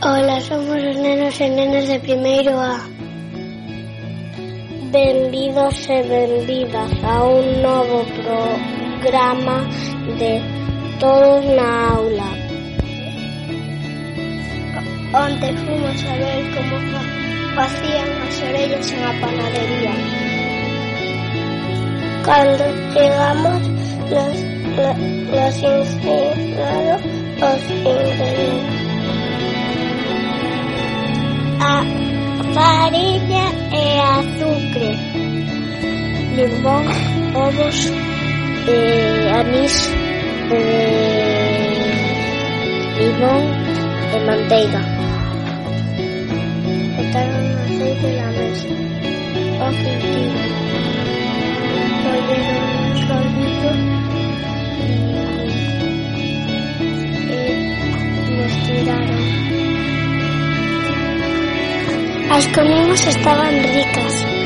Ola, somos os nenos e nenas de primeiro A. Benvidos e benvidas a un novo programa de Todos na Aula. Onte fomos a ver como facían as orellas en a panadería. Cando chegamos nos, nos ensinaron os. farina e azucre, limón, ovos e anís, e limón e manteiga. Botaron aceite na mesa. O Las comidas estaban ricas.